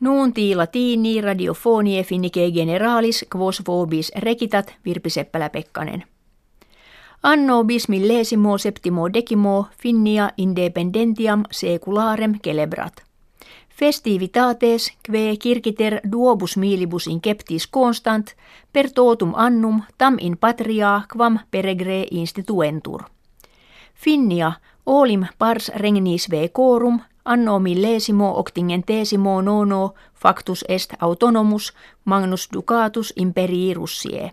Nuunti latini radiofonie finnike generalis quos vobis rekitat Virpi Seppälä-Pekkanen. Anno bis millesimo septimo decimo finnia independentiam secularem celebrat. Festivitates kve kirkiter duobus milibus in keptis constant per totum annum tam in patria quam peregre instituentur. Finnia olim pars regnis ve corum anno millesimo octingentesimo nono factus est autonomus magnus ducatus imperii Russie.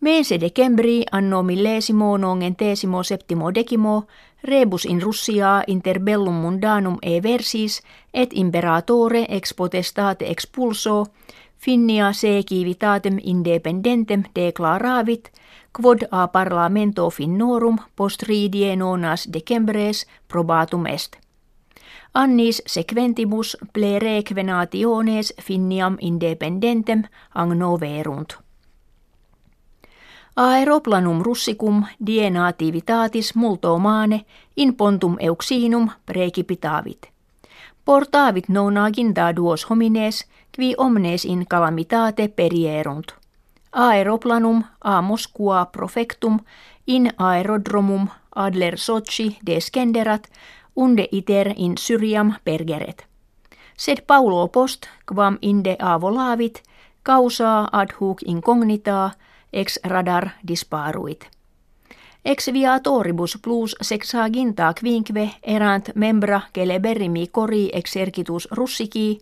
Mese decembri anno millesimo nongentesimo septimo decimo rebus in Russia inter bellum mundanum e versis et imperatore ex potestate expulso finnia se civitatem independentem declaravit quod a parlamento finnorum post ridie nonas decembres probatum est. Annis sequentibus plerequenationes finniam independentem agnoverunt. Aeroplanum russicum die nativitatis multo mane in pontum euxinum precipitavit. Portavit nona ginta duos homines, qui omnes in calamitate perierunt. Aeroplanum a Moskua profectum in aerodromum Adler Sochi descenderat unde iter in Syriam pergeret. Sed Paulo post, quam inde avolavit, causa ad hoc incognita, ex radar disparuit. Ex viatoribus plus sexaginta quinque erant membra celeberrimi cori exercitus russici,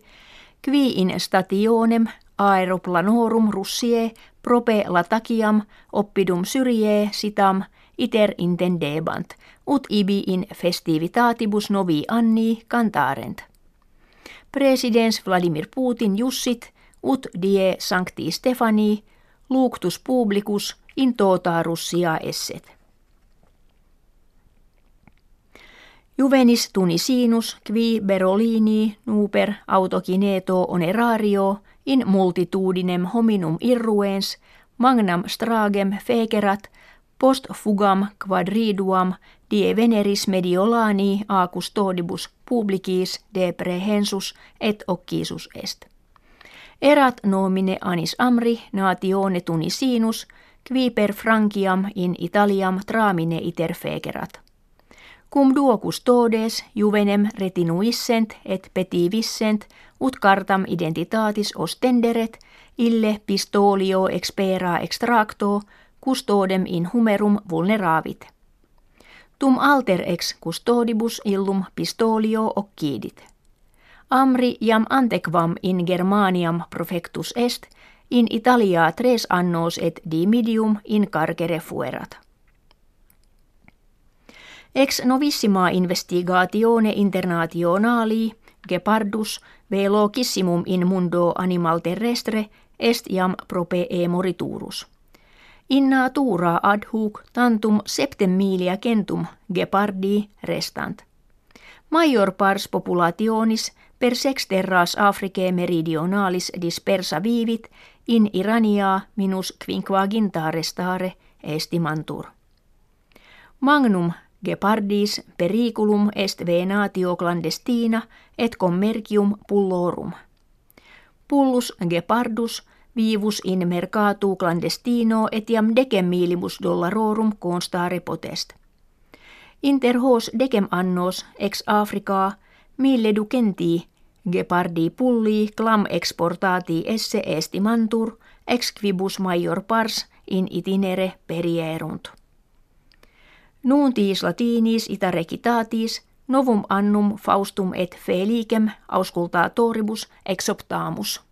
qui in stationem aeroplanorum russie prope latakiam oppidum syrie sitam iter intendebant, ut ibi in festivitaatibus novi anni cantarent. Presidens Vladimir Putin jussit, ut die sancti Stefani, luctus publicus in tota Russia esset. Juvenis tunisinus qui berolini nuper autokineto onerario in multitudinem hominum irruens magnam stragem fekerat post fugam quadriduam die veneris mediolani a custodibus publicis de prehensus et occisus est. Erat nomine anis amri natione tunisinus, qui per Franciam in Italiam tramine iter fegerat. Cum duo custodes juvenem retinuissent et petivissent ut cartam identitatis ostenderet ille pistolio expera extracto custodem in humerum vulneravit. Tum alter ex custodibus illum pistolio occidit. Amri jam antequam in Germaniam profectus est, in Italia tres annos et dimidium in carcere fuerat. Ex novissima investigatione internationali Gepardus velocissimum in mundo animal terrestre est prope e moriturus. In natura ad hoc tantum septem milia centum gepardi restant. Major pars populationis per sexterras Africae meridionalis dispersa vivit in Irania minus quinquaginta restare estimantur. Magnum gepardis periculum est venatio clandestina et commercium pullorum. Pullus gepardus vivus in mercatu clandestino etiam decem milibus dollarorum constare potest. Inter hos decem annos ex Africaa mille ducenti gepardi pulli clam exportati esse estimantur ex quibus major pars in itinere perierunt. Nuuntis latinis ita recitatis novum annum faustum et felicem auscultatoribus exoptamus.